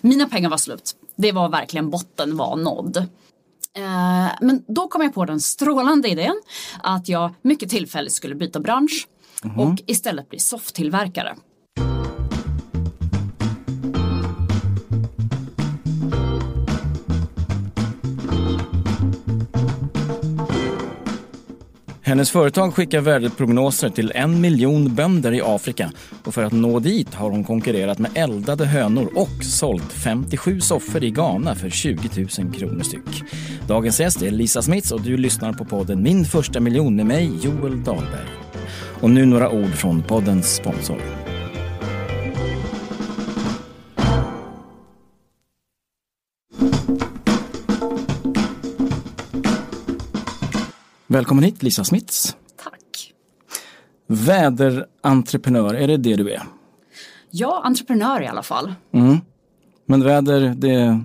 Mina pengar var slut. Det var verkligen botten var nådd. Eh, men då kom jag på den strålande idén att jag mycket tillfälligt skulle byta bransch och istället bli softtillverkare. Hennes företag skickar värdeprognoser till en miljon bönder i Afrika och för att nå dit har hon konkurrerat med eldade hönor och sålt 57 soffor i Ghana för 20 000 kronor styck. Dagens gäst är Lisa Smits och du lyssnar på podden Min första miljon med mig, Joel Dahlberg. Och nu några ord från poddens sponsor. Välkommen hit Lisa Smits. Tack. Väderentreprenör, är det det du är? Ja, entreprenör i alla fall. Men väder, det,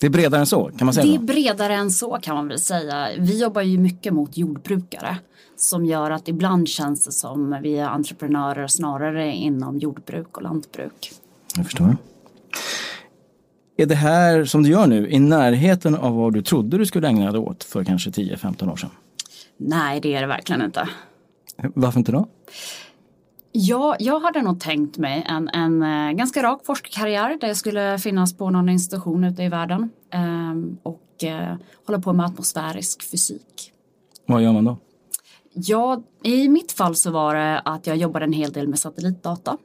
det är bredare än så, kan man säga Det är bredare än så kan man väl säga. Vi jobbar ju mycket mot jordbrukare som gör att ibland känns det som vi är entreprenörer snarare inom jordbruk och lantbruk. Jag förstår. Är det här som du gör nu i närheten av vad du trodde du skulle ägna dig åt för kanske 10-15 år sedan? Nej, det är det verkligen inte. Varför inte då? Ja, jag hade nog tänkt mig en, en eh, ganska rak forskarkarriär där jag skulle finnas på någon institution ute i världen ehm, och eh, hålla på med atmosfärisk fysik. Vad gör man då? Ja, i mitt fall så var det att jag jobbade en hel del med satellitdata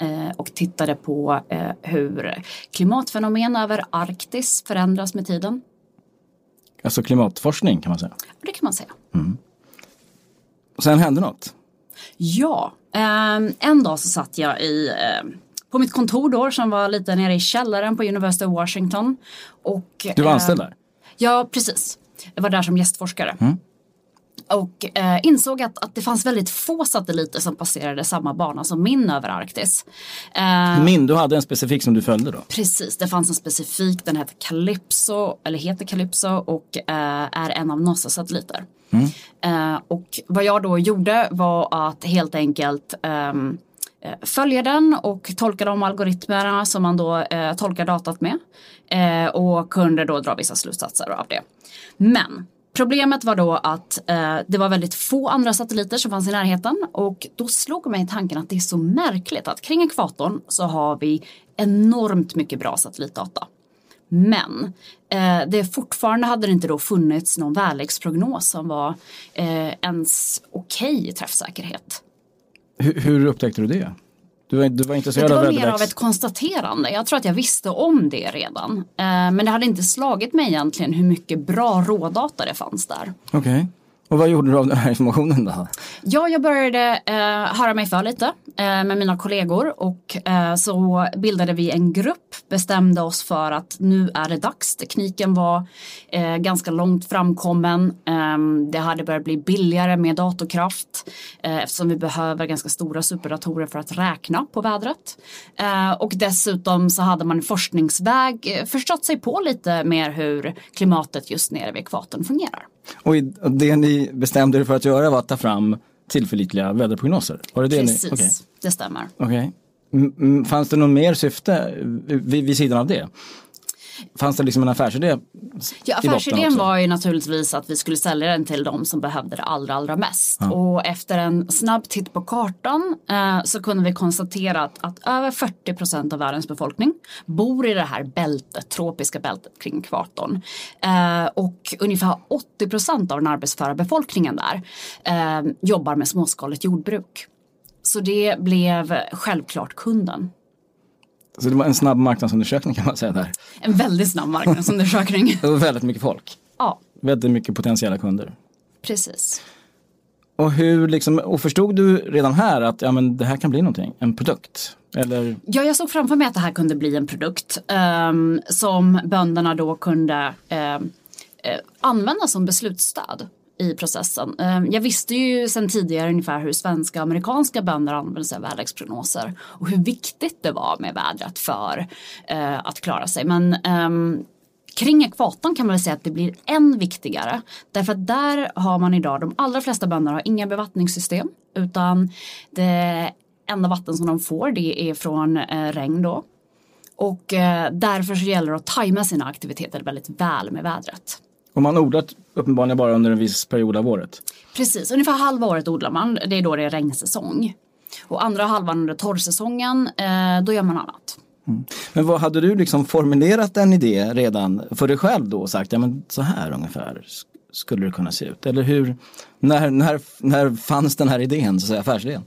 eh, och tittade på hur klimatfenomen över Arktis förändras med tiden. Alltså klimatforskning kan man säga. Det kan man säga. Och sen hände något. Ja, ehm, en dag så satt jag i, ehm, på mitt kontor då som var lite nere i källaren på University of Washington. Och, Du var eh, anställd där? Ja, precis. Jag var där som gästforskare. Och eh, insåg att, att det fanns väldigt få satelliter som passerade samma bana som min över Arktis. Eh, Min, du hade en specifik som du följde då? Precis, det fanns en specifik, den heter Calypso, eller heter Calypso och eh, är en av Mm. Eh, och vad jag då gjorde var att helt enkelt ehm, eh, följa den och tolka de algoritmerna som man då eh, tolkar datat med. Eh, och kunde då dra vissa slutsatser av det. Men Problemet var då att eh, det var väldigt få andra satelliter som fanns i närheten och då slog mig tanken att det är så märkligt att kring ekvatorn så har vi enormt mycket bra satellitdata. Men eh, det fortfarande hade det inte då funnits någon väderleksprognos som var eh, ens okej i träffsäkerhet. Hur, hur upptäckte du det? Du var, du var Det intresserad av var mer av ett konstaterande. Jag tror att jag visste om det redan. Eh, men det hade inte slagit mig egentligen hur mycket bra rådata det fanns där. Okej. Och vad gjorde du av den här informationen då? Ja, jag började eh, höra mig för lite Eh, med mina kollegor och eh, så bildade vi en grupp, bestämde oss för att nu är det dags. Tekniken var eh, ganska långt framkommen. Ehm, det hade börjat bli billigare med datorkraft eftersom vi behöver ganska stora superdatorer för att räkna på vädret. Och dessutom så hade man forskningsväg förstått sig på lite mer hur klimatet just nere vid ekvatorn fungerar. Och det ni bestämde er för att göra var att ta fram tillförlitliga väderprognoser? Var det det Precis, Ni... Okej. det stämmer. Mm, mm, Fanns det någon mer syfte vid, vid sidan av det? Fanns det liksom en affärsidé Ja, affärsidén var ju naturligtvis att vi skulle sälja den till de som behövde det allra, allra mest. Och efter en snabb titt på kartan eh, så kunde vi konstatera att, att över 40 procent av världens befolkning bor i det här bältet, tropiska bältet kring ekvatorn. Eh, och ungefär 80 procent av den arbetsföra befolkningen där eh, jobbar med småskaligt jordbruk. Så det blev självklart kunden. Så det var en snabb marknadsundersökning kan man säga där. En väldigt snabb marknadsundersökning. Det var väldigt mycket folk. ja, Väldigt mycket potentiella kunder. precis. Och hur liksom, och förstod du redan här att ja, men det här kan bli någonting, en produkt? Eller, Ja, jag såg framför mig att det här kunde bli en produkt ehm, som bönderna då kunde eh, använda som beslutsstöd i processen. Ehm, jag visste ju sedan tidigare ungefär hur svenska och amerikanska bönder använder sig av väderleksprognoser och hur viktigt det var med vädret för eh, att klara sig. Men ehm, Kring ekvatorn kan man väl säga att det blir än viktigare. Därför att där har man idag, de allra flesta bönder har inga bevattningssystem. Utan det enda vatten som de får det är från eh, regn då. Och eh, därför så gäller det att tajma sina aktiviteter väldigt väl med vädret. Och man odlar uppenbarligen bara under en viss period av året? Precis, ungefär halva året odlar man. Det är då det är regnsäsong. Och andra halvan under torrsäsongen, eh, då gör man annat. Mm. Men vad hade du liksom formulerat en idé redan för dig själv då och sagt, ja men så här ungefär skulle det kunna se ut? Eller hur, när, när, när fanns den här idén, så att säga, affärsidén?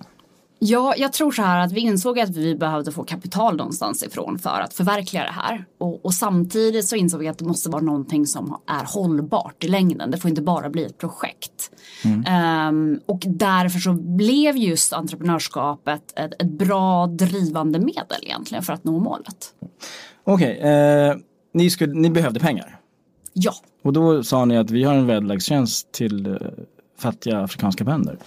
Ja, jag tror så här att vi insåg att vi behövde få kapital någonstans ifrån för att förverkliga det här. Och, och, samtidigt så insåg vi att det måste vara någonting som är hållbart i längden. Det får inte bara bli ett projekt. Mm. Um, och därför så blev just entreprenörskapet ett, ett, bra drivande medel egentligen för att nå målet. Okej, okay, eh, ni, ni behövde pengar? Ja. Och då sa ni att vi har en väderlekstjänst till eh, fattiga afrikanska bönder.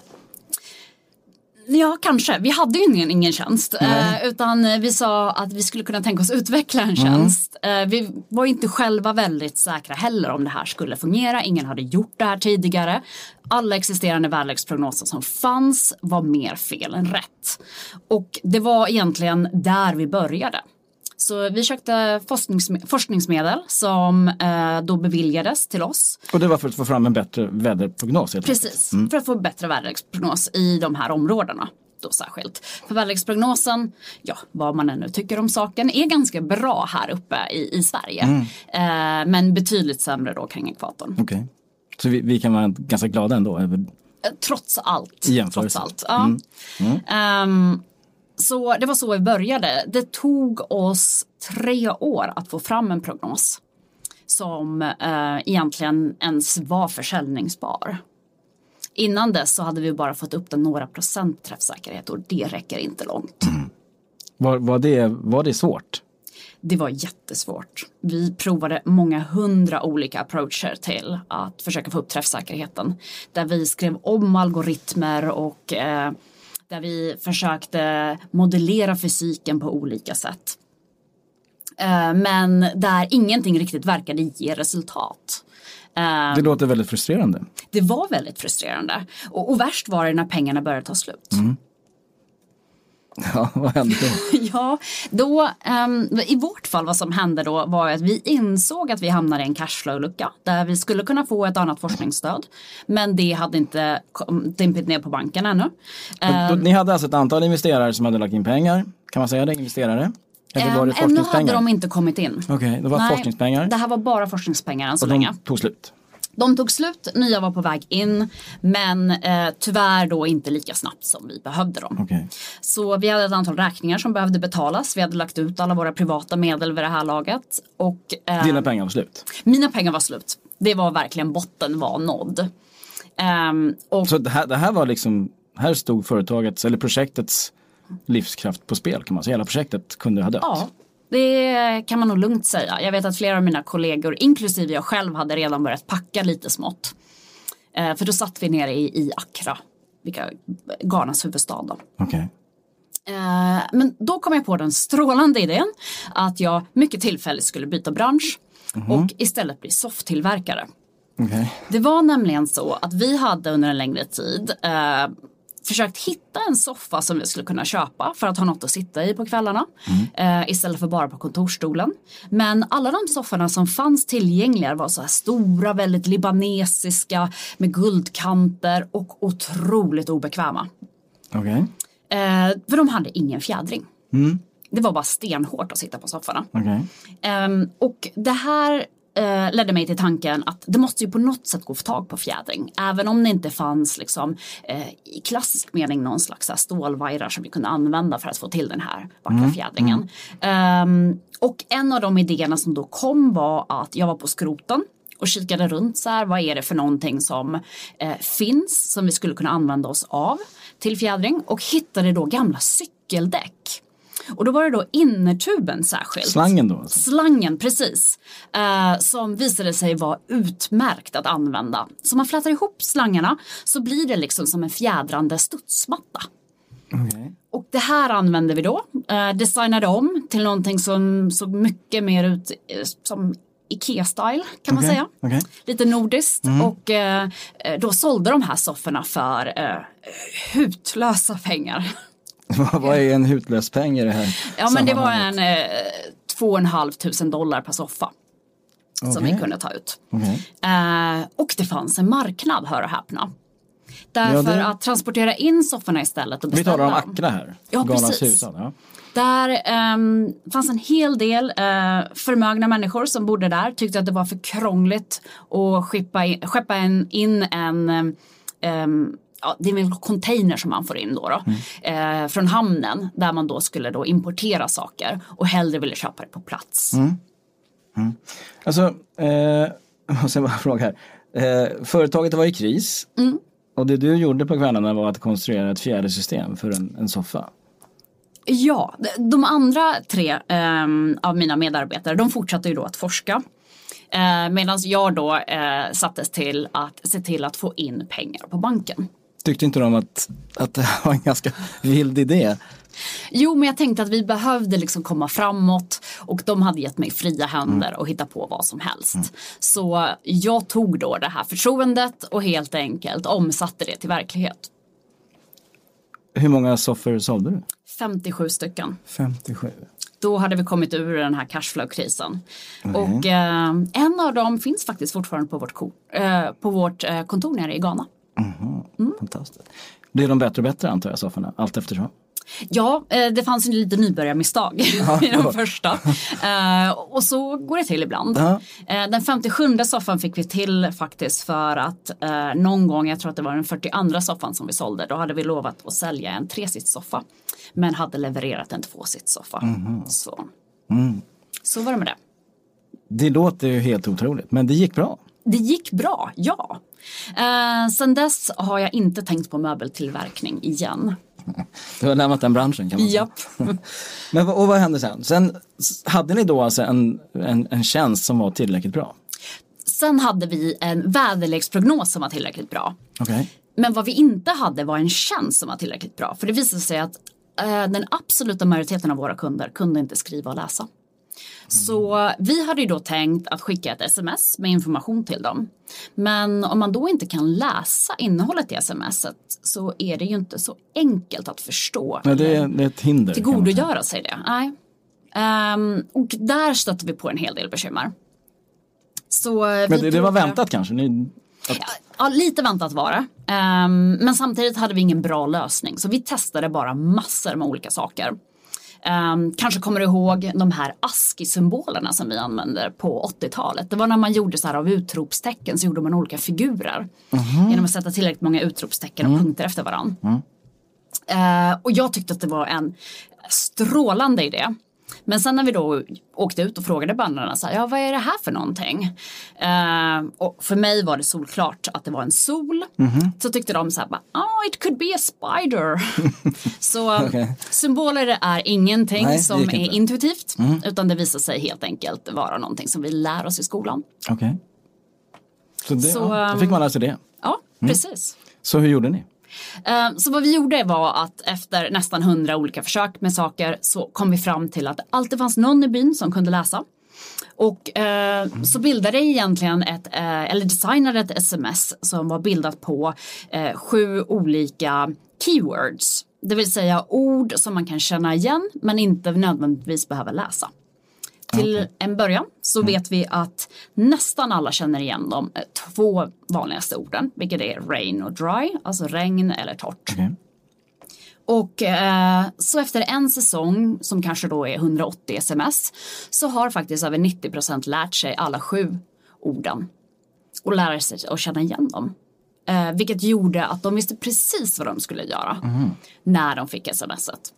Ja, kanske. Vi hade ju ingen, ingen tjänst. Eh, utan vi sa att vi skulle kunna tänka oss utveckla en mm. tjänst. Mm. Eh, vi var inte själva väldigt säkra heller om det här skulle fungera. Ingen hade gjort det här tidigare. Alla existerande väderleksprognoser som fanns var mer fel än rätt. Och det var egentligen där vi började. Så vi sökte forskningsme forskningsmedel som eh, då beviljades till oss. Och det var för att få fram en bättre väderprognos? Precis, mm. för att få bättre väderprognos i de här områdena. Då särskilt. För väderleksprognosen, ja vad man ännu tycker om saken, är ganska bra här uppe i, i Sverige. Mm. Eh, men betydligt sämre då kring ekvatorn. Okej, okay. så vi, vi, kan vara ganska glada ändå? Eh, trots allt. Trots allt, ja. Mm. Um, så det var så vi började. Det tog oss tre år att få fram en prognos som eh, egentligen ens var försäljningsbar. Innan dess så hade vi bara fått upp den några procent träffsäkerhet och det räcker inte långt. Mm. Var, var, det, var det svårt? Det var jättesvårt. Vi provade många hundra olika approacher till att försöka få upp träffsäkerheten. Där vi skrev om algoritmer och eh, där vi försökte modellera fysiken på olika sätt. Eh, men där ingenting riktigt verkade ge resultat. Eh, det låter väldigt frustrerande. Det var väldigt frustrerande. Och, och värst var det när pengarna började ta slut. Mm. Ja, vad hände då? ja, då, um, i vårt fall vad som hände då var att vi insåg att vi hamnade i en cashflow-lucka där vi skulle kunna få ett annat forskningsstöd. Men det hade inte dimpit ner på banken ännu. Um, ni hade alltså ett antal investerare som hade lagt in pengar, kan man säga det, investerare? Eller var det um, Ännu hade de inte kommit in. Okej, okay, det var Nej, forskningspengar? Det här var bara forskningspengar än så Och länge. de tog slut? De tog slut, nya var på väg in men eh, tyvärr då inte lika snabbt som vi behövde dem. Okay. Så vi hade ett antal räkningar som behövde betalas. Vi hade lagt ut alla våra privata medel vid det här laget. Och, eh, Dina pengar var slut? Mina pengar var slut. Det var verkligen botten var nådd. Um, och, Så det här, det här var liksom, här stod företagets eller projektets livskraft på spel kan man säga. Hela projektet kunde ha dött. Ja, det kan man nog lugnt säga. Jag vet att flera av mina kollegor, inklusive jag själv, hade redan börjat packa lite smått. Eh, för då satt vi nere i, i Accra, vilka, Ghanas huvudstad. Okay. Eh, men då kom jag på den strålande idén att jag mycket tillfälligt skulle byta bransch mm -hmm. och istället bli softtillverkare. Okay. Det var nämligen så att vi hade under en längre tid eh, försökt hitta en soffa som vi skulle kunna köpa för att ha något att sitta i på kvällarna mm. eh, istället för bara på kontorsstolen. Men alla de sofforna som fanns tillgängliga var så här stora, väldigt libanesiska med guldkanter och otroligt obekväma. Okay. Eh, för de hade ingen fjädring. Mm. Det var bara stenhårt att sitta på sofforna. Okay. Eh, och det här eh, ledde mig till tanken att det måste ju på något sätt gå att få tag på fjädring. Även om det inte fanns liksom, eh, i klassisk mening någon slags stålvajrar som vi kunde använda för att få till den här vackra mm. fjädringen. Um, och en av de idéerna som då kom var att jag var på skroten och kikade runt så här, vad är det för någonting som eh, finns som vi skulle kunna använda oss av till fjädring och hittade då gamla cykeldäck och då var det då innertuben särskilt. Slangen då? Alltså. Slangen, precis. Eh, som visade sig vara utmärkt att använda. Så man flätar ihop slangarna så blir det liksom som en fjädrande studsmatta. Okay. Och det här använde vi då. Eh, designade om till någonting som såg mycket mer ut eh, som Ikea-style kan man säga. Okay. Lite nordiskt mm. och eh, då sålde de här sofforna för eh, hutlösa pengar. Vad är en hutlös peng i det här Ja men det var en eh, 2 500 dollar per soffa. Som vi kunde ta ut. Okej. Eh, och det fanns en marknad, hör och häpna. Därför Ja, det- att transportera in sofforna istället och Vi talar om beställa. Accra här. Ja, Galans precis. Ja. Där ehm, fanns en hel del eh, förmögna människor som bodde där, tyckte att det var för krångligt att skeppa in, skeppa en, in en ehm, Ja, det är väl container som man får in då, då eh, från hamnen där man då skulle då importera saker och hellre ville köpa det på plats. Alltså, eh, jag måste bara fråga här. Eh, företaget var i kris. Mm. Och det du gjorde på kvällarna var att konstruera ett fjärde system för en, en soffa. Ja, de andra tre ehm, av mina medarbetare de fortsatte ju då att forska. Eh, Medan jag då eh, sattes till att se till att få in pengar på banken. Tyckte inte de att, att det var en ganska vild idé? Jo, men jag tänkte att vi behövde liksom komma framåt och de hade gett mig fria händer och hitta på vad som helst. Så jag tog då det här förtroendet och helt enkelt omsatte det till verklighet. Hur många soffor sålde du? 57 stycken. 57. Då hade vi kommit ur den här cashflow-krisen. Och eh, en av dem finns faktiskt fortfarande på vårt, ko- eh, på vårt eh, kontor nere i Ghana. Fantastiskt. Blir de bättre och bättre antar jag, sofforna, allt eftersom? Ja, eh, det fanns en lite nybörjarmisstag i de första. Eh, och så går det till ibland. Eh, den 57 soffan fick vi till faktiskt för att någon gång, jag tror att det var den 42 soffan som vi sålde, då hade vi lovat att sälja en tresitssoffa. Men hade levererat en tvåsitssoffa. Så. så var det med det. Det låter ju helt otroligt, men det gick bra. Det gick bra, ja. Eh, sen dess har jag inte tänkt på möbeltillverkning igen. Du har lämnat den branschen kan man säga. Japp. Men och vad hände sen? Sen hade ni då alltså en, en, en tjänst som var tillräckligt bra? Sen hade vi en väderleksprognos som var tillräckligt bra. Okej. Men vad vi inte hade var en tjänst som var tillräckligt bra. För det visade sig att eh, den absoluta majoriteten av våra kunder kunde inte skriva och läsa. Så vi hade ju då tänkt att skicka ett sms med information till dem. Men om man då inte kan läsa innehållet i smset så är det ju inte så enkelt att förstå. Men det, är- det är ett hinder. tillgodogöra sig det. Nej. Ehm, och där stötte vi på en hel del bekymmer. Så Men det, det var väntat kanske? Ni, att, Ja, lite väntat var det. Ehm, men samtidigt hade vi ingen bra lösning. Så vi testade bara massor med olika saker. Ehm, kanske kommer du ihåg de här ASCII-symbolerna som vi använde på 80-talet. Det var när man gjorde så här av utropstecken så gjorde man olika figurer. Genom att sätta tillräckligt många utropstecken och punkter efter varandra. Eh, och jag tyckte att det var en strålande idé. Men sen när vi då åkte ut och frågade bönderna så här, ja vad är det här för någonting? Eh, och för mig var det solklart att det var en sol. Så tyckte de så här, oh it could be a spider. så Okej. symboler är ingenting Nej, som är inte. intuitivt. Utan det visar sig helt enkelt vara någonting som vi lär oss i skolan. Okej. Så, det, Så, ja, då fick man lära sig det. Ja, precis. Så hur gjorde ni? Eh, så vad vi gjorde var att efter nästan hundra olika försök med saker så kom vi fram till att det alltid fanns någon i byn som kunde läsa. Och eh, så bildade jag egentligen ett, eh, eller designade ett sms som var bildat på eh, sju olika keywords. Det vill säga ord som man kan känna igen men inte nödvändigtvis behöver läsa. Till en början så vet vi att nästan alla känner igen de eh, två vanligaste orden, vilket är rain och dry, alltså regn eller torrt. Okej. Och eh, så efter en säsong, som kanske då är 180 sms, så har faktiskt över 90 procent lärt sig alla sju orden och lära sig att känna igen dem. Eh, vilket gjorde att de visste precis vad de skulle göra när de fick smset.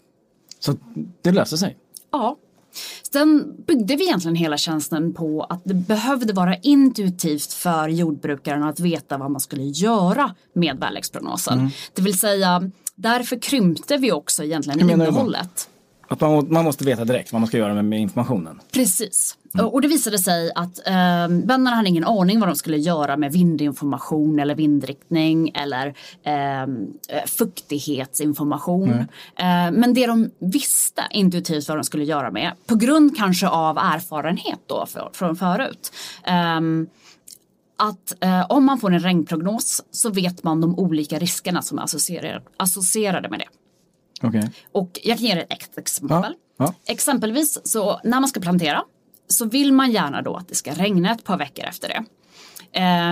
Så det löste sig? Ja. Sen byggde vi egentligen hela tjänsten på att det behövde vara intuitivt för jordbrukaren att veta vad man skulle göra med väderleksprognosen. Det vill säga, därför krympte vi också egentligen innehållet. Att man, man måste veta direkt vad man ska göra med, med informationen? Precis. Och det visade sig att eh, bönderna hade ingen aning vad de skulle göra med vindinformation eller vindriktning eller ehm, eh, fuktighetsinformation. Eh, men det de visste intuitivt vad de skulle göra med, på grund kanske av erfarenhet då för, från förut. ehm, att eh, om man får en regnprognos så vet man de olika riskerna som är associerade, associerade med det. Okej. Och jag kan ge er ett ex- exempel. Ja. Exempelvis så när man ska plantera så vill man gärna då att det ska regna ett par veckor efter det.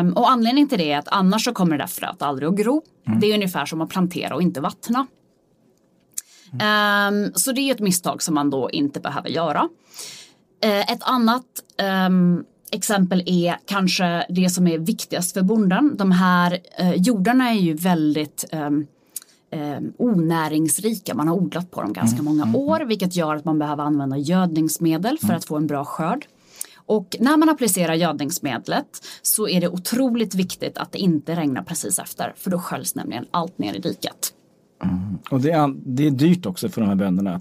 Um, och anledningen till det är att annars så kommer det där fröet aldrig att gro. Mm. Det är ungefär som att plantera och inte vattna. Mm. Um, så det är ett misstag som man då inte behöver göra. Uh, ett annat um, exempel är kanske det som är viktigast för bonden. De här uh, jordarna är ju väldigt um, onäringsrika. Man har odlat på dem ganska mm. många mm, år vilket gör att man behöver använda gödningsmedel för mm. att få en bra skörd. Och när man applicerar gödningsmedlet så är det otroligt viktigt att det inte regnar precis efter för då sköljs nämligen allt ner i diket. Mm. Och det är, det är dyrt också för de här bönderna.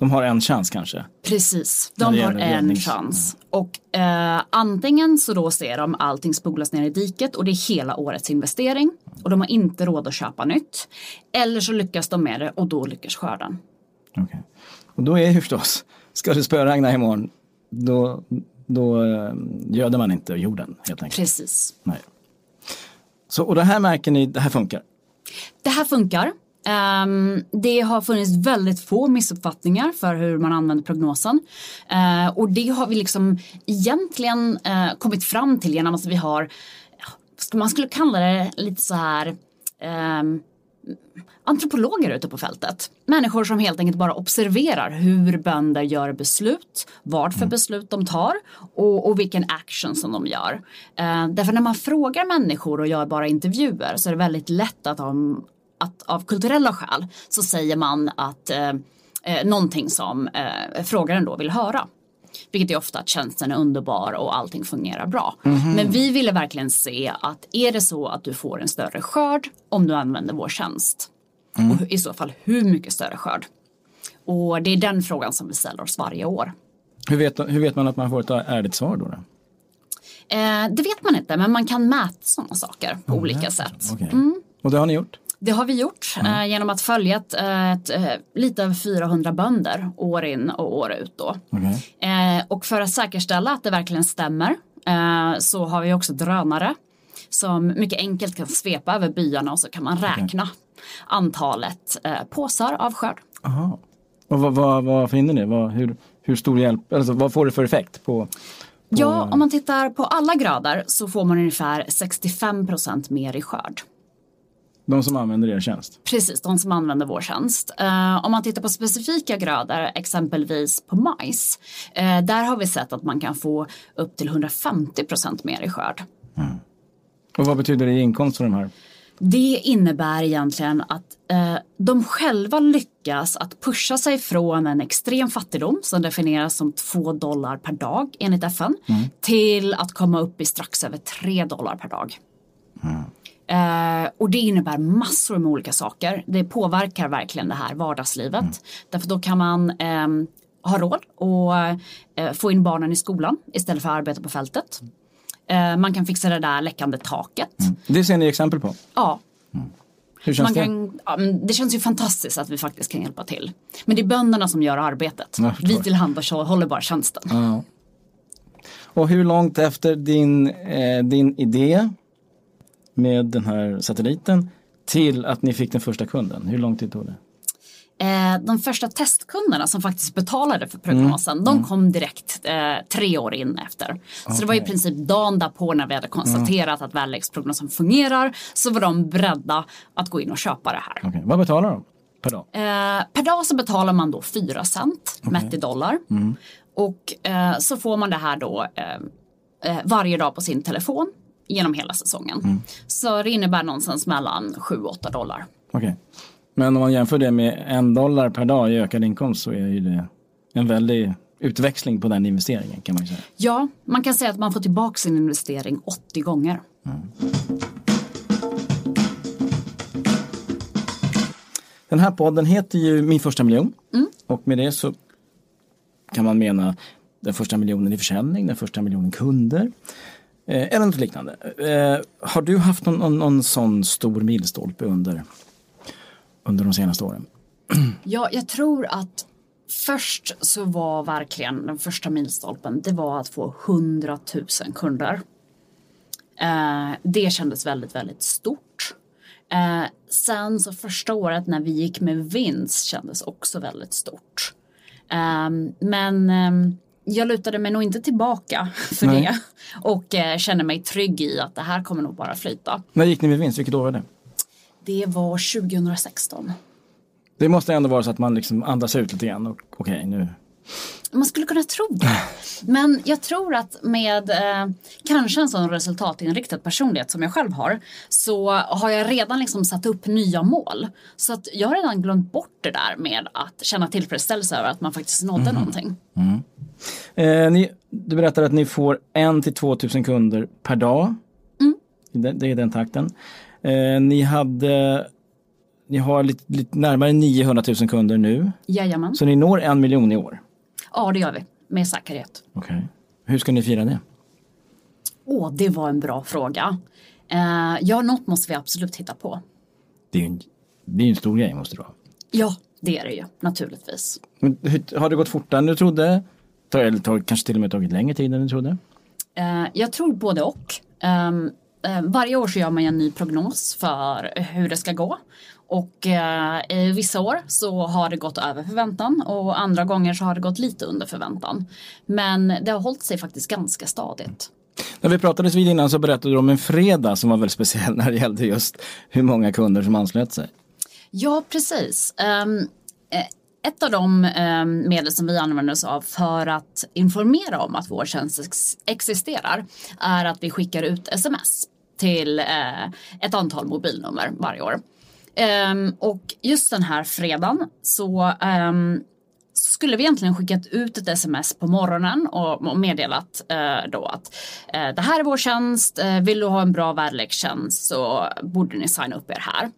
De har en chans kanske? Precis, de har en chans. Och eh, antingen så då ser de allting spolas ner i diket och det är hela årets investering och de har inte råd att köpa nytt. Eller så lyckas de med det och då lyckas skörden. Okay. Och då är det förstås, ska det spöregna imorgon, då, då eh, göder man inte jorden helt enkelt. Precis. Nej. Så, och det här märker ni, det här funkar? Det här funkar. Um, det har funnits väldigt få missuppfattningar för hur man använder prognosen. Uh, och det har vi liksom egentligen uh, kommit fram till genom att vi har, man skulle kalla det lite så här um, antropologer ute på fältet. Människor som helt enkelt bara observerar hur bönder gör beslut, vad för mm. beslut de tar och, och vilken action som de gör. Uh, därför när man frågar människor och gör bara intervjuer så är det väldigt lätt att de att av kulturella skäl så säger man att eh, eh, någonting som eh, frågaren då vill höra. Vilket är ofta att tjänsten är underbar och allting fungerar bra. Mm -hmm. Men vi ville verkligen se att är det så att du får en större skörd om du använder vår tjänst. Mm. Och i så fall hur mycket större skörd? Och det är den frågan som vi ställer oss varje år. Hur vet, hur vet man att man får ett ärligt svar då? då? Eh, det vet man inte men man kan mäta sådana saker på mm, olika sätt. Okay. Mm. Och det har ni gjort? Det har vi gjort mm. eh, genom att följa ett, ett, ett, eh, lite över 400 bönder år in och år ut. Då. Okay. Eh, och för att säkerställa att det verkligen stämmer eh, så har vi också drönare som mycket enkelt kan svepa över byarna och så kan man räkna okay. antalet eh, påsar av skörd. Aha. Och vad, vad, vad finner ni? Vad, hur, hur stor hjälp, alltså, vad får det för effekt på Ja, om man tittar på alla grader så får man ungefär 65 procent mer i skörd. De som använder er tjänst? Precis, de som använder vår tjänst. Uh, om man tittar på specifika grödor, exempelvis på majs, uh, där har vi sett att man kan få upp till 150 procent mer i skörd. Mm. Och vad betyder det i inkomst för de här? Det innebär egentligen att eh, de själva lyckas att pusha sig från en extrem fattigdom som definieras som 2 dollar per dag enligt FN mm. till att komma upp i strax över 3 dollar per dag. Mm. Eh, och det innebär massor med olika saker. Det påverkar verkligen det här vardagslivet. Mm. Därför då kan man eh, ha råd att eh, få in barnen i skolan istället för att arbeta på fältet. Eh, man kan fixa det där läckande taket. Mm. Det ser ni exempel på? Ja. Mm. Hur känns det? Kan, ja, det känns ju fantastiskt att vi faktiskt kan hjälpa till. Men det är bönderna som gör arbetet. Vi tillhandahåller bara tjänsten. Ja. Och hur långt efter din, eh, din idé med den här satelliten till att ni fick den första kunden? Hur lång tid tog det? Eh, de första testkunderna som faktiskt betalade för prognosen, mm. de mm. kom direkt eh, tre år in efter. Så okay. det var i princip dagen därpå när vi hade konstaterat mm. att väderleksprognosen fungerar så var de beredda att gå in och köpa det här. Okay. Vad betalar de per dag? Eh, per dag så betalar man då 4 cent okay. mätt i dollar. Mm. Och eh, så får man det här då eh, varje dag på sin telefon genom hela säsongen. Mm. Så det innebär någonstans mellan 7-8 dollar. Okay. Men om man jämför det med en dollar per dag i ökad inkomst så är ju det en väldig utväxling på den investeringen kan man säga. Ja, man kan säga att man får tillbaka sin investering 80 gånger. Mm. Den här podden heter ju Min första miljon mm. och med det så kan man mena den första miljonen i försäljning, den första miljonen kunder, Eh, eller något liknande. Eh, har du haft någon, någon, någon sån stor milstolpe under, under de senaste åren? Ja, jag tror att först så var verkligen den första milstolpen, det var att få 100 000 kunder. Eh, det kändes väldigt, väldigt stort. Eh, sen så första året när vi gick med vinst kändes också väldigt stort. Eh, men ehm, jag lutade mig nog inte tillbaka för Nej. det och uh, kände mig trygg i att det här kommer nog bara flyta. När gick ni med vinst? Vilket år var det? Det var 2016. Det måste ändå vara så att man liksom andas ut lite grann och okej nu. Man skulle kunna tro det. Men jag tror att med eh, kanske en sån resultatinriktad personlighet som jag själv har så har jag redan liksom satt upp nya mål. Så att jag har redan glömt bort det där med att känna tillfredsställelse över att man faktiskt nådde någonting. Eh, ni, du berättar att ni får en till 2000 kunder per dag. Det, det är den takten. Eh, ni hade ni har lite, lite närmare 900 000 kunder nu. Jajamän. Så ni når en miljon i år. Ja, det gör vi. Med säkerhet. Okej. Hur ska ni fira det? Åh, det var en bra fråga. Eh, ja, något måste vi absolut hitta på. Det är ju en, det är en stor grej måste det vara. Ja, det är det ju naturligtvis. Men, har det gått fortare än du trodde? Eller tar, kanske till och med tagit längre tid än du trodde? Eh, jag tror både och. Ehm, eh, varje år så gör man en ny prognos för hur det ska gå. Och eh, vissa år så har det gått över förväntan och andra gånger så har det gått lite under förväntan. Men det har hållit sig faktiskt ganska stadigt. När vi pratades vid innan så berättade du om en fredag som var väldigt speciell när det gällde just hur många kunder som anslöt sig. Ja, precis. Eh, ett av de ehm, medel som vi använder oss av för att informera om att vår tjänst ex- existerar är att vi skickar ut sms till eh, ett antal mobilnummer varje år. Um, och just den här fredagen så um, skulle vi egentligen skickat ut ett sms på morgonen och, och meddelat eh, då att eh, det här är vår tjänst, eh, vill du ha en bra väderlekstjänst så borde ni signa upp er här.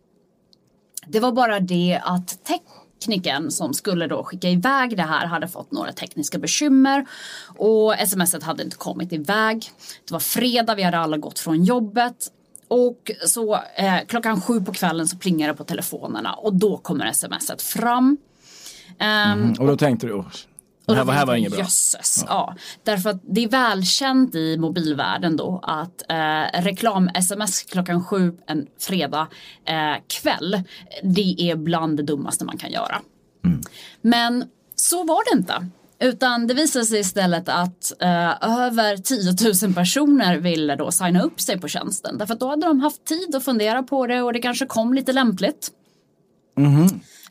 Det var bara det att tekniken som skulle då skicka iväg det här hade fått några tekniska bekymmer och smset hade inte kommit iväg. Det var fredag, vi hade alla gått från jobbet och så eh, klockan sju på kvällen så plingar det på telefonerna och då kommer smset fram. Ehm, Och då tänkte du, "Åh, det här, och var- här var inget bra. Jösses, ja. Därför att det är välkänt i mobilvärlden då att eh, reklam-sms klockan sju en fredag eh, kväll, det är bland det dummaste man kan göra. Men så var det inte. Utan det visade sig istället att eh, över 10 000 personer ville då signa upp sig på tjänsten. Därför att då hade de haft tid att fundera på det och det kanske kom lite lämpligt.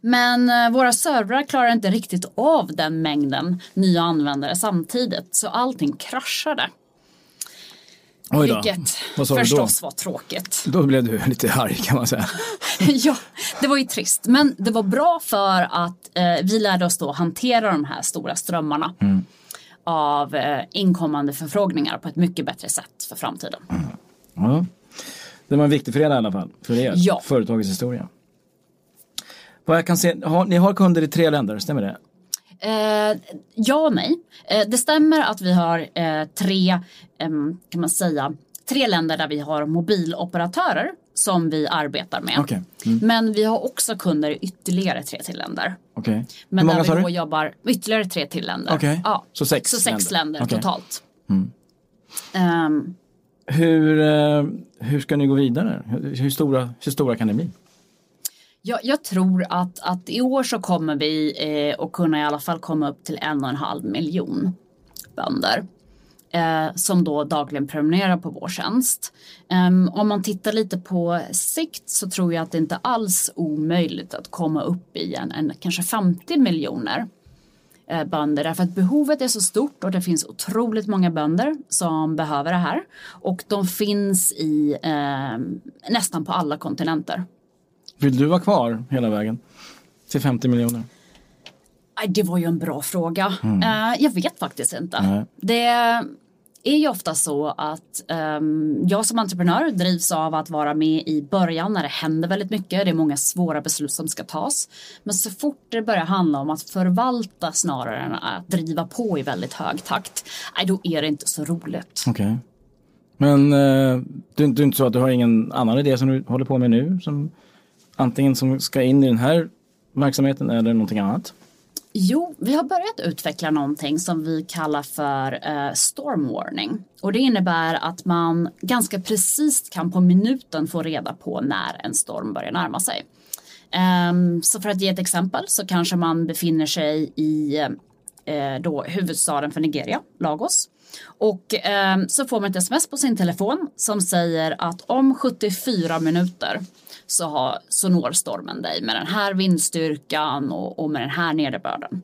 Men eh, våra servrar klarar inte riktigt av den mängden nya användare samtidigt. Så allting kraschade. Vilket förstås var tråkigt. Då blev du lite arg kan man säga. ja, det var ju trist. Men det var bra för att eh, vi lärde oss då hantera de här stora strömmarna av eh, inkommande förfrågningar på ett mycket bättre sätt för framtiden. Ja. Det var en viktig fredag i alla fall för er, Ja. företagets historia. Vad jag kan se, har, ni har kunder i tre länder, stämmer det? Eh, ja och nej. Eh, det stämmer att vi har eh, tre, kan man säga, tre länder där vi har mobiloperatörer som vi arbetar med. Okej. Mm. Men vi har också kunder i ytterligare tre till länder. Hur Men många där vi då du? jobbar ytterligare tre till länder. Okej. Ja. Så sex Så sex länder. länder, Okej. Mm. totalt. Ehm, Hur, eh, hur ska ni gå vidare? Hur, hur, stora, hur stora kan det bli? Jag, jag tror att, att i år så kommer vi eh, att kunna i alla fall komma upp till en och en halv miljon bönder. Eh, som då dagligen prenumererar på vår tjänst. Eh, om man tittar lite på sikt så tror jag att det inte alls omöjligt att komma upp i en, en kanske 50 miljoner eh, bönder därför att behovet är så stort och det finns otroligt många bönder som behöver det här och de finns i eh, nästan på alla kontinenter. Vill du vara kvar hela vägen? Till 50 miljoner? Det var ju en bra fråga. Eh, jag vet faktiskt inte. Mm. Nej. Det är ju ofta så att ehm, jag som entreprenör drivs av att vara med i början när det händer väldigt mycket. Det är många svåra beslut som ska tas. Men så fort det börjar handla om att förvalta snarare än att driva på i väldigt hög takt, aj, då är det inte så roligt. Okej. Men eh, är inte- det är inte så att du har ingen annan idé som du håller på med nu? Som, antingen som ska in i den här verksamheten eller någonting annat? Jo, vi har börjat utveckla någonting som vi kallar för eh, storm warning. Och det innebär att man ganska precis kan på minuten få reda på när en storm börjar närma sig. Ehm, så för att ge ett exempel så kanske man befinner sig i eh, då huvudstaden för Nigeria, Lagos. Och eh, så får man ett sms på sin telefon som säger att om 74 minuter så, har, så når stormen dig med den här vindstyrkan och, och med den här nederbörden.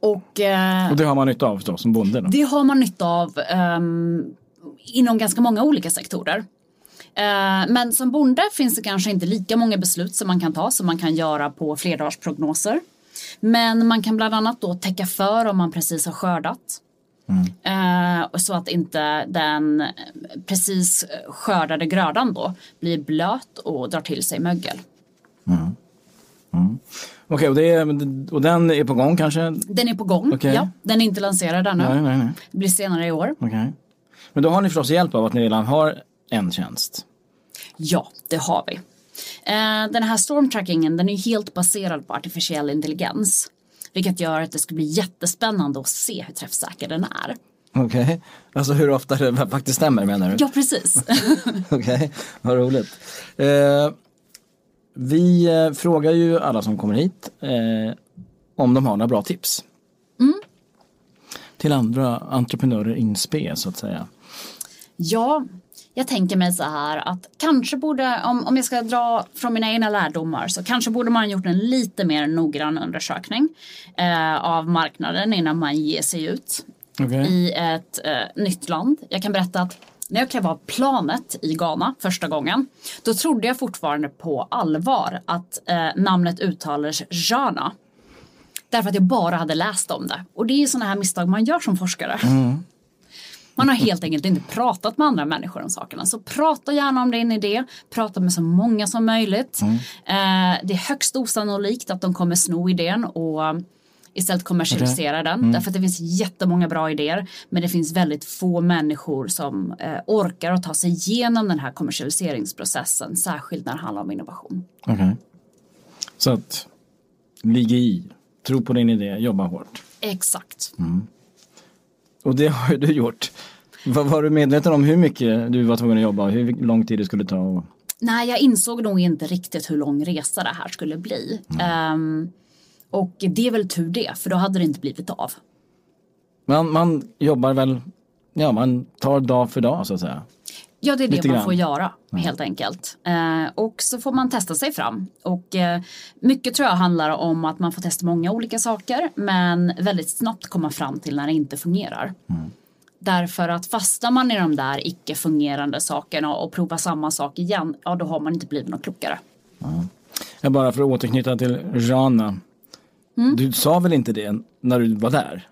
Och, eh, och det har man nytta av då, som bonde? Då? Det har man nytta av um, inom ganska många olika sektorer. Uh, men som bonde finns det kanske inte lika många beslut som man kan ta som man kan göra på flerdagarsprognoser. Men man kan bland annat då täcka för om man precis har skördat. Mm. Uh, så att inte den precis skördade grödan då blir blöt och drar till sig mögel. Mm. Mm. Okej, okay, och, och den är på gång kanske? Den är på gång, okay. ja. Den är inte lanserad ännu. Nej, nej, nej. Det blir senare i år. Okay. Men då har ni förstås hjälp av att ni redan har en tjänst? Ja, det har vi. Uh, den här stormtrackingen den är helt baserad på artificiell intelligens. Vilket gör att det ska bli jättespännande att se hur träffsäker den är. Okej, okay. alltså hur ofta det faktiskt stämmer menar du? Ja, precis. Okej, okay. vad roligt. Uh, vi eh, frågar ju alla som kommer hit eh, om de har några bra tips. Mm. Till andra entreprenörer in spe så att säga. Ja, jag tänker mig så här att kanske borde, om, om jag ska dra från mina egna lärdomar, så kanske borde man gjort en lite mer noggrann undersökning eh, av marknaden innan man ger sig ut okay. i ett eh, nytt land. Jag kan berätta att när jag klev av planet i Ghana första gången, då trodde jag fortfarande på allvar att eh, namnet uttalades Jana. Därför att jag bara hade läst om det. Och det är sådana här misstag man gör som forskare. Mm. Man har helt enkelt inte pratat med andra människor om sakerna. Så prata gärna om din idé, prata med så många som möjligt. Mm. Eh, det är högst osannolikt att de kommer sno idén och istället kommersialisera den. Mm. Därför att det finns jättemånga bra idéer men det finns väldigt få människor som eh, orkar att ta sig igenom den här kommersialiseringsprocessen särskilt när det handlar om innovation. Okay. Så att ligga i, tro på din idé, jobba hårt. Exakt. Mm. Och det har du gjort. Var, var, du medveten om hur mycket du var tvungen att jobba och hur lång tid det skulle ta? Nej, jag insåg nog inte riktigt hur lång resa det här skulle bli. Mm. Um, och det är väl tur det, för då hade det inte blivit av. Man, man jobbar väl, ja man tar dag för dag så att säga. Ja, det är det man får göra helt enkelt. Eh, och så får man testa sig fram. Och eh, mycket tror jag handlar om att man får testa många olika saker men väldigt snabbt komma fram till när det inte fungerar. Mm. Därför att fastnar man i de där icke fungerande sakerna och provar samma sak igen, ja då har man inte blivit något klokare. Mm. Jag bara för att återknyta till Jana. Mm. Du sa väl inte det när du var där?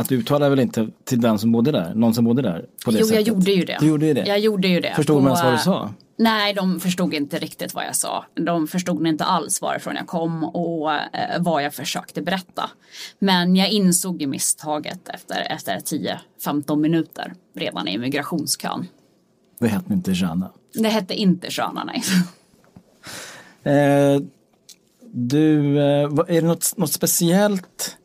Att du uttalade väl inte till den som bodde där, någon som bodde där? På det jo, sättet? jag gjorde ju det. Du gjorde ju det? Jag gjorde ju det. Förstod man ens vad du sa? Nej, de förstod inte riktigt vad jag sa. De förstod inte alls varifrån jag kom och eh, vad jag försökte berätta. Men jag insåg ju misstaget efter, efter 10-15 minuter redan i immigrationskön. Det hette inte Jana? Det hette inte Jana, nej. Eh, du, eh, är det något, något speciellt,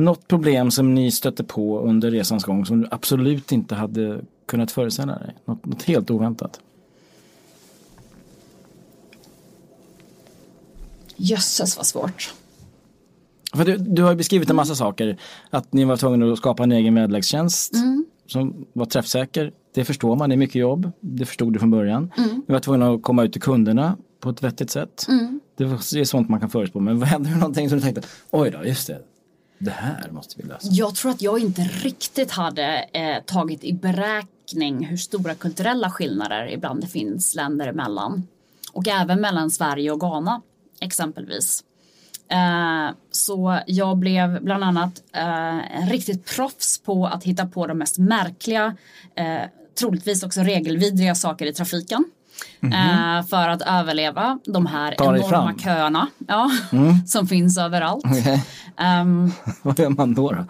något problem som ni stötte på under resans gång som du absolut inte hade kunnat föreställa dig? Något, något helt oväntat? Jösses vad svårt. För du, du har beskrivit en massa saker. Att ni var tvungna att skapa en egen väderlekstjänst mm. som var träffsäker. Det förstår man, det är mycket jobb. Det förstod du från början. Mm. Ni var tvungna att komma ut till kunderna på ett vettigt sätt. Mm. Det är sånt man kan förutspå. Men vad hände med någonting som du tänkte, oj då, just det. Det här måste vi lösa. Jag tror att jag inte riktigt hade eh, tagit i beräkning hur stora kulturella skillnader ibland det finns länder emellan. Och även mellan Sverige och Ghana exempelvis. Eh, så jag blev bland annat eh, riktigt proffs på att hitta på de mest märkliga, eh, troligtvis också regelvidriga saker i trafiken. Mm för att överleva de här Ta enorma köerna ja, mm. som finns överallt. Okay. Um, ehm, Vad gör man då? då?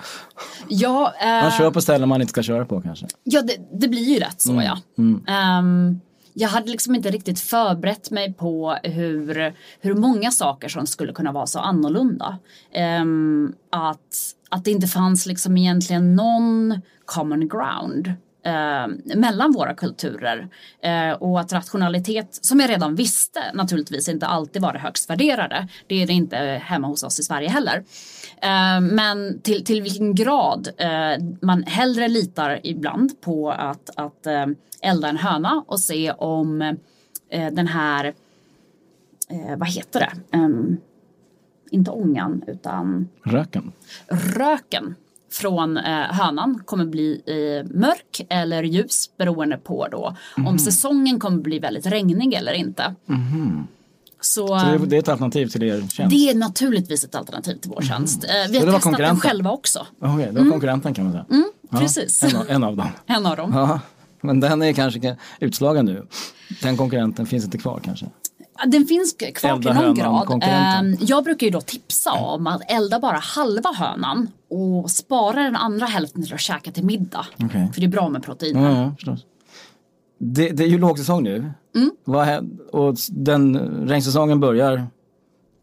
Ja, uh, man kör på ställen man inte ska köra på kanske? Ja, det, det blir ju rätt så mm. ja. Um, jag hade liksom inte riktigt förberett mig på hur, hur många saker som skulle kunna vara så annorlunda. Um, att, att det inte fanns liksom egentligen någon common ground eh, mellan våra kulturer. Eh, och att rationalitet, som jag redan visste, naturligtvis inte alltid var det högst värderade. Det är det inte hemma hos oss i Sverige heller. Eh, men till, till vilken grad eh, man hellre litar ibland på att, att eh, elda en höna och se om eh, den här, vad heter det? Um, inte ångan utan röken. Röken från eh, hönan kommer bli eh, mörk eller ljus beroende på då mm. om mhm. säsongen kommer bli väldigt regnig eller inte. Mm. Så, så det, är ett alternativ till er tjänst? Det är naturligtvis ett alternativ till vår tjänst. Mm. vi har testat den själva också. Okej, okay, det var mm. konkurrenten kan man säga. Mm, precis. Ja, en, en, av dem. en av dem. Ja, men den är kanske utslagen nu. Den konkurrenten finns inte kvar kanske? Den finns kvar till någon grad. Ehm, jag brukar ju då tipsa om att elda bara halva hönan och spara den andra hälften till att käka till middag. Okay. För det är bra med proteiner. Ja, ja, det, det, är ju lågsäsong nu. Mm. Och den regnsäsongen börjar,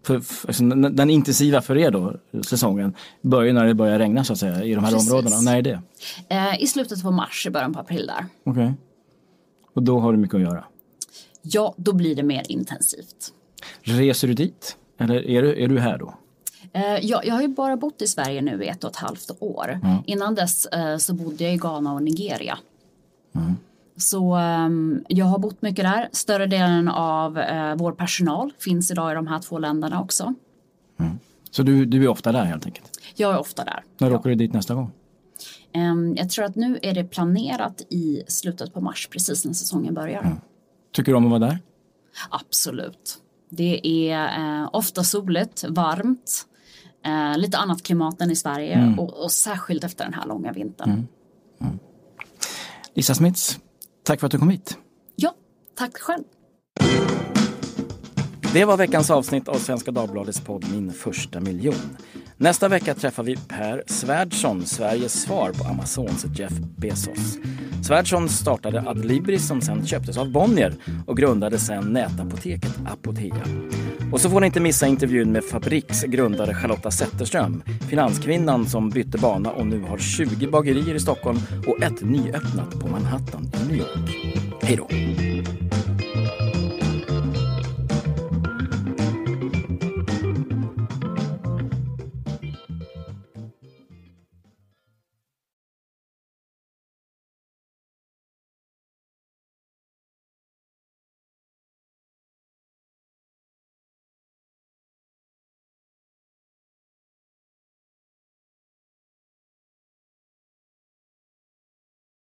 för, för, alltså, den intensiva för er då, säsongen, börjar när det börjar regna så att säga i de här Precis. områdena. När är det? Eh, I slutet på mars, i början på april där. Okej. Okay. Och då har du mycket att göra? Ja, då blir det mer intensivt. Reser du dit? Eller är du, är du här då? Uh, ja, jag har ju bara bott i Sverige nu i ett och ett halvt år. Mm. Innan dess uh, så bodde jag i Ghana och Nigeria. Mm. Så um, jag har bott mycket där. Större delen av uh, vår personal finns idag i de här två länderna också. Mm. Så du, du är ofta där helt enkelt? Jag är ofta där. När ja. åker du dit nästa gång? Um, jag tror att nu är det planerat i slutet på mars, precis när säsongen börjar. Tycker du om att vara där? Absolut. Det är eh, ofta soligt, varmt, eh, lite annat klimat än i Sverige mm. och, och, särskilt efter den här långa vintern. Mm. Mm. Lisa Smits, tack för att du kom hit. Ja, tack själv. Det var veckans avsnitt av Svenska Dagbladets podd Min första miljon. Nästa vecka träffar vi Per Svärdson, Sveriges svar på Amazons Jeff Bezos. Svärdson startade Adlibris som sen köptes av Bonnier och grundade sen nätapoteket Apotea. Och så får ni inte missa intervjun med Fabriks grundare Charlotta Zetterström, finanskvinnan som bytte bana och nu har 20 bagerier i Stockholm och ett nyöppnat på Manhattan i New York. Hej då!